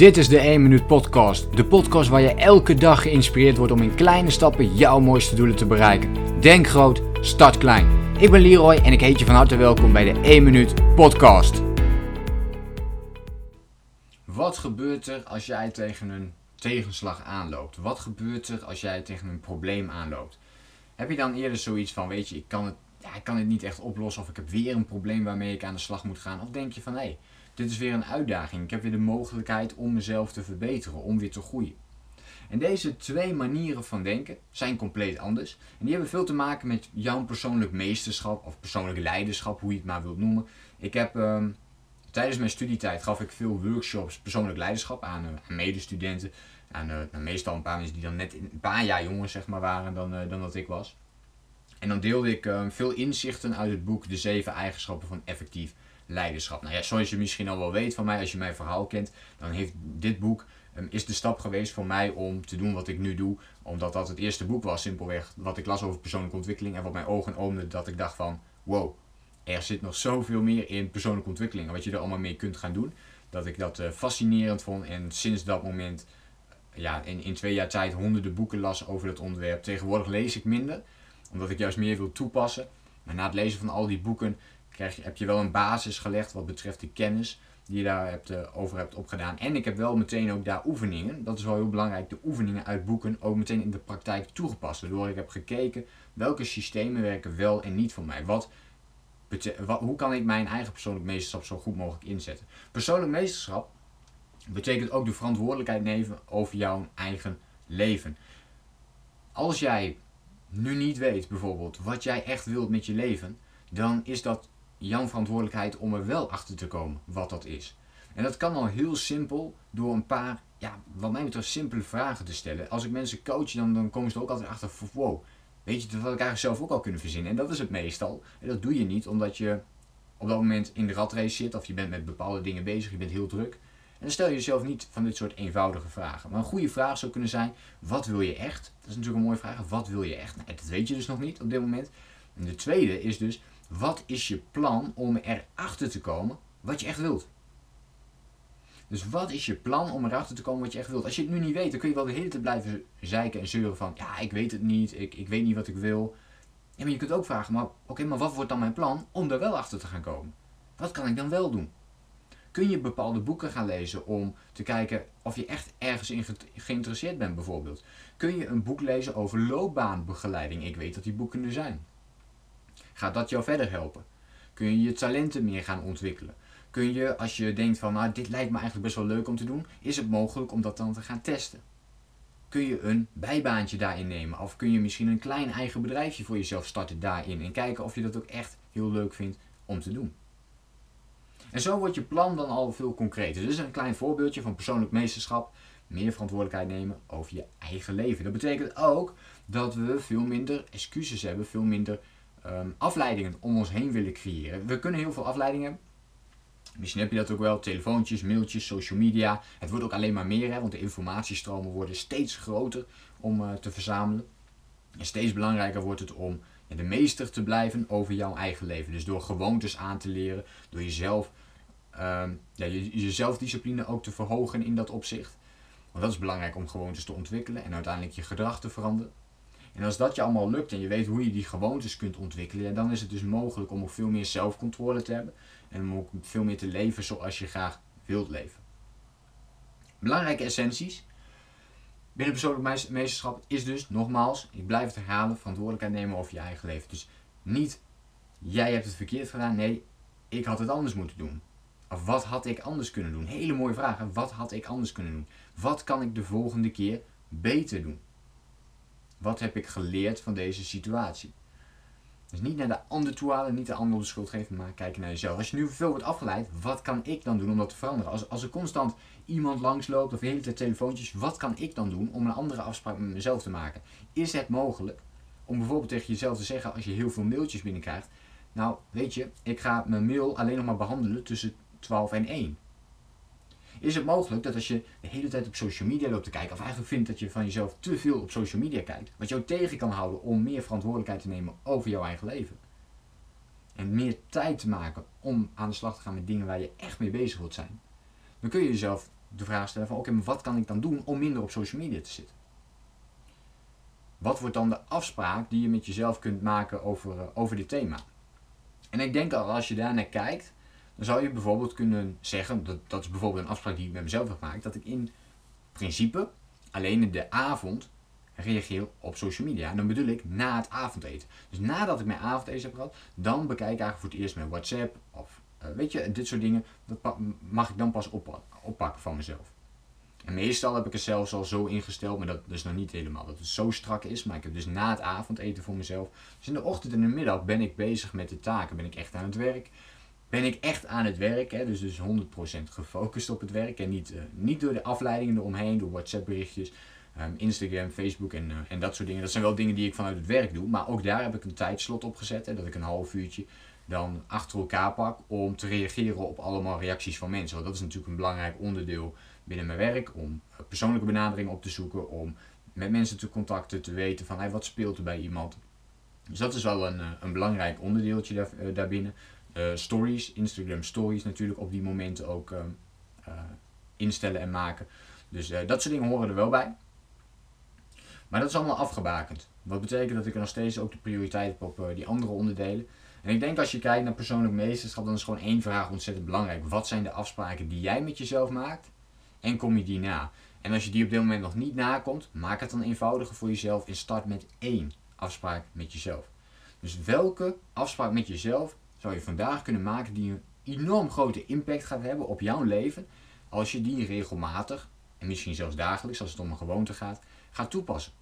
Dit is de 1 Minuut Podcast. De podcast waar je elke dag geïnspireerd wordt om in kleine stappen jouw mooiste doelen te bereiken. Denk groot, start klein. Ik ben Leroy en ik heet je van harte welkom bij de 1 Minuut Podcast. Wat gebeurt er als jij tegen een tegenslag aanloopt? Wat gebeurt er als jij tegen een probleem aanloopt? Heb je dan eerder zoiets van, weet je, ik kan het, ja, ik kan het niet echt oplossen of ik heb weer een probleem waarmee ik aan de slag moet gaan? Of denk je van, hé, hey, dit is weer een uitdaging. Ik heb weer de mogelijkheid om mezelf te verbeteren, om weer te groeien. En deze twee manieren van denken zijn compleet anders. En die hebben veel te maken met jouw persoonlijk meesterschap of persoonlijk leiderschap, hoe je het maar wilt noemen. Ik heb ehm, tijdens mijn studietijd gaf ik veel workshops persoonlijk leiderschap aan, aan medestudenten. Aan uh, meestal een paar mensen die dan net een paar jaar jonger zeg maar, waren dan, uh, dan dat ik was. En dan deelde ik ehm, veel inzichten uit het boek De Zeven Eigenschappen van Effectief leiderschap. Nou ja, zoals je misschien al wel weet van mij, als je mijn verhaal kent, dan heeft dit boek um, is de stap geweest voor mij om te doen wat ik nu doe. Omdat dat het eerste boek was, simpelweg, wat ik las over persoonlijke ontwikkeling. En wat mijn ogen opende, dat ik dacht van, wow, er zit nog zoveel meer in persoonlijke ontwikkeling. En wat je er allemaal mee kunt gaan doen. Dat ik dat uh, fascinerend vond. En sinds dat moment, ja, in, in twee jaar tijd honderden boeken las over dat onderwerp. Tegenwoordig lees ik minder, omdat ik juist meer wil toepassen. Maar na het lezen van al die boeken heb je wel een basis gelegd wat betreft de kennis die je daar hebt, uh, over hebt opgedaan. En ik heb wel meteen ook daar oefeningen, dat is wel heel belangrijk, de oefeningen uit boeken ook meteen in de praktijk toegepast. Waardoor ik heb gekeken welke systemen werken wel en niet voor mij. Wat, wat, hoe kan ik mijn eigen persoonlijk meesterschap zo goed mogelijk inzetten? Persoonlijk meesterschap betekent ook de verantwoordelijkheid nemen over jouw eigen leven. Als jij nu niet weet bijvoorbeeld wat jij echt wilt met je leven, dan is dat jouw verantwoordelijkheid om er wel achter te komen wat dat is. En dat kan al heel simpel door een paar, ja, wat mij betreft, simpele vragen te stellen. Als ik mensen coach, dan, dan komen ze er ook altijd achter wow, weet je wat ik eigenlijk zelf ook al kunnen verzinnen? En dat is het meestal. En dat doe je niet omdat je op dat moment in de ratrace zit of je bent met bepaalde dingen bezig, je bent heel druk. En dan stel je jezelf niet van dit soort eenvoudige vragen. Maar een goede vraag zou kunnen zijn, wat wil je echt? Dat is natuurlijk een mooie vraag. Wat wil je echt? Nou, dat weet je dus nog niet op dit moment. En de tweede is dus, wat is je plan om erachter te komen wat je echt wilt? Dus wat is je plan om erachter te komen wat je echt wilt? Als je het nu niet weet, dan kun je wel de hele tijd blijven zeiken en zeuren van... Ja, ik weet het niet, ik, ik weet niet wat ik wil. Ja, maar je kunt ook vragen, maar oké, maar wat wordt dan mijn plan om er wel achter te gaan komen? Wat kan ik dan wel doen? Kun je bepaalde boeken gaan lezen om te kijken of je echt ergens in geïnteresseerd bent bijvoorbeeld? Kun je een boek lezen over loopbaanbegeleiding? Ik weet dat die boeken er zijn. Gaat dat jou verder helpen? Kun je je talenten meer gaan ontwikkelen? Kun je, als je denkt van, nou, dit lijkt me eigenlijk best wel leuk om te doen, is het mogelijk om dat dan te gaan testen? Kun je een bijbaantje daarin nemen? Of kun je misschien een klein eigen bedrijfje voor jezelf starten daarin en kijken of je dat ook echt heel leuk vindt om te doen? En zo wordt je plan dan al veel concreter. Dus een klein voorbeeldje van persoonlijk meesterschap. Meer verantwoordelijkheid nemen over je eigen leven. Dat betekent ook dat we veel minder excuses hebben, veel minder um, afleidingen om ons heen willen creëren. We kunnen heel veel afleidingen. Misschien heb je dat ook wel, telefoontjes, mailtjes, social media. Het wordt ook alleen maar meer, hè, want de informatiestromen worden steeds groter om uh, te verzamelen. En steeds belangrijker wordt het om ja, de meester te blijven over jouw eigen leven. Dus door gewoontes aan te leren, door jezelf, um, ja, je, je zelfdiscipline ook te verhogen in dat opzicht. Want dat is belangrijk om gewoontes te ontwikkelen en uiteindelijk je gedrag te veranderen. En als dat je allemaal lukt en je weet hoe je die gewoontes kunt ontwikkelen, dan is het dus mogelijk om ook veel meer zelfcontrole te hebben en om ook veel meer te leven zoals je graag wilt leven. Belangrijke essenties binnen persoonlijk meesterschap is dus, nogmaals, ik blijf het herhalen, verantwoordelijkheid nemen over je eigen leven. Dus niet jij hebt het verkeerd gedaan, nee, ik had het anders moeten doen. Of wat had ik anders kunnen doen? Hele mooie vragen. Wat had ik anders kunnen doen? Wat kan ik de volgende keer beter doen? Wat heb ik geleerd van deze situatie? Dus niet naar de ander toe halen, niet de ander de schuld geven, maar kijken naar jezelf. Als je nu veel wordt afgeleid, wat kan ik dan doen om dat te veranderen? Als, als er constant iemand langsloopt of de hele tijd telefoontjes, wat kan ik dan doen om een andere afspraak met mezelf te maken? Is het mogelijk om bijvoorbeeld tegen jezelf te zeggen als je heel veel mailtjes binnenkrijgt, nou weet je, ik ga mijn mail alleen nog maar behandelen tussen 12 en 1 is het mogelijk dat als je de hele tijd op social media loopt te kijken, of eigenlijk vindt dat je van jezelf te veel op social media kijkt, wat jou tegen kan houden om meer verantwoordelijkheid te nemen over jouw eigen leven. En meer tijd te maken om aan de slag te gaan met dingen waar je echt mee bezig wilt zijn. dan kun je jezelf de vraag stellen van oké, maar wat kan ik dan doen om minder op social media te zitten? Wat wordt dan de afspraak die je met jezelf kunt maken over, uh, over dit thema? En ik denk dat als je daar naar kijkt, dan zou je bijvoorbeeld kunnen zeggen, dat, dat is bijvoorbeeld een afspraak die ik met mezelf heb gemaakt, dat ik in principe alleen in de avond reageer op social media. En dan bedoel ik na het avondeten. Dus nadat ik mijn avondeten heb gehad, dan bekijk ik eigenlijk voor het eerst mijn WhatsApp of uh, weet je, dit soort dingen. Dat mag ik dan pas oppakken van mezelf. En meestal heb ik het zelfs al zo ingesteld, maar dat is nog niet helemaal dat het zo strak is. Maar ik heb dus na het avondeten voor mezelf. Dus in de ochtend en de middag ben ik bezig met de taken. Ben ik echt aan het werk. Ben ik echt aan het werk, hè? dus, dus 100% gefocust op het werk. En niet, uh, niet door de afleidingen eromheen, door WhatsApp berichtjes, um, Instagram, Facebook en, uh, en dat soort dingen. Dat zijn wel dingen die ik vanuit het werk doe. Maar ook daar heb ik een tijdslot op gezet. Hè? Dat ik een half uurtje dan achter elkaar pak om te reageren op allemaal reacties van mensen. Want dat is natuurlijk een belangrijk onderdeel binnen mijn werk. Om persoonlijke benadering op te zoeken. Om met mensen te contacten, te weten van hey, wat speelt er bij iemand. Dus dat is wel een, eh, een belangrijk onderdeeltje daar, daarbinnen. Uh, stories, Instagram stories natuurlijk op die momenten ook instellen en maken. Dus dat soort dingen horen er wel bij. Maar dat is allemaal afgebakend. Wat betekent dat ik nog steeds ook de prioriteit heb op die andere onderdelen. En ik denk als je kijkt naar persoonlijk meesterschap, dan is gewoon één vraag ontzettend belangrijk. Wat zijn de afspraken die jij met jezelf maakt? En kom je die na? En als je die op dit moment nog niet nakomt, maak het dan eenvoudiger voor jezelf en start met één afspraak met jezelf. Dus welke afspraak met jezelf zou je vandaag kunnen maken die een enorm grote impact gaat hebben op jouw leven als je die regelmatig en misschien zelfs dagelijks als het om een gewoonte gaat, gaat toepassen?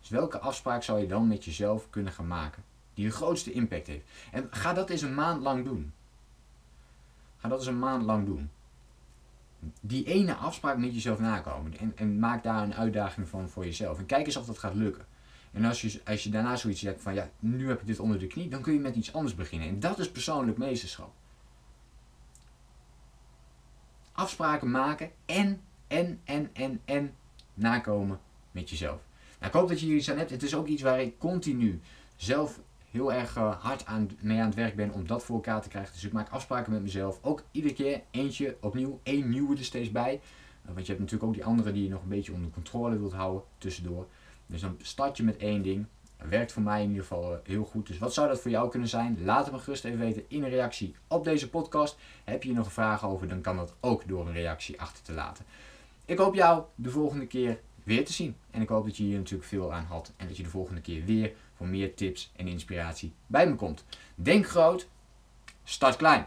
Dus welke afspraak zou je dan met jezelf kunnen gaan maken? Die de grootste impact heeft. En ga dat eens een maand lang doen. Ga dat eens een maand lang doen. Die ene afspraak met jezelf nakomen. En, en maak daar een uitdaging van voor jezelf. En kijk eens of dat gaat lukken. En als je, als je daarna zoiets hebt van ja, nu heb ik dit onder de knie, dan kun je met iets anders beginnen. En dat is persoonlijk meesterschap. Afspraken maken en, en, en, en, en nakomen met jezelf. Nou, ik hoop dat je hier iets aan hebt. Het is ook iets waar ik continu zelf heel erg uh, hard aan, mee aan het werk ben om dat voor elkaar te krijgen. Dus ik maak afspraken met mezelf. Ook iedere keer eentje opnieuw, één nieuwe er steeds bij. Want je hebt natuurlijk ook die andere die je nog een beetje onder controle wilt houden tussendoor. Dus dan start je met één ding. Werkt voor mij in ieder geval uh, heel goed. Dus wat zou dat voor jou kunnen zijn? Laat het me gerust even weten in een reactie op deze podcast. Heb je hier nog een vraag over, dan kan dat ook door een reactie achter te laten. Ik hoop jou de volgende keer weer te zien. En ik hoop dat je hier natuurlijk veel aan had. En dat je de volgende keer weer voor meer tips en inspiratie bij me komt. Denk groot, start klein.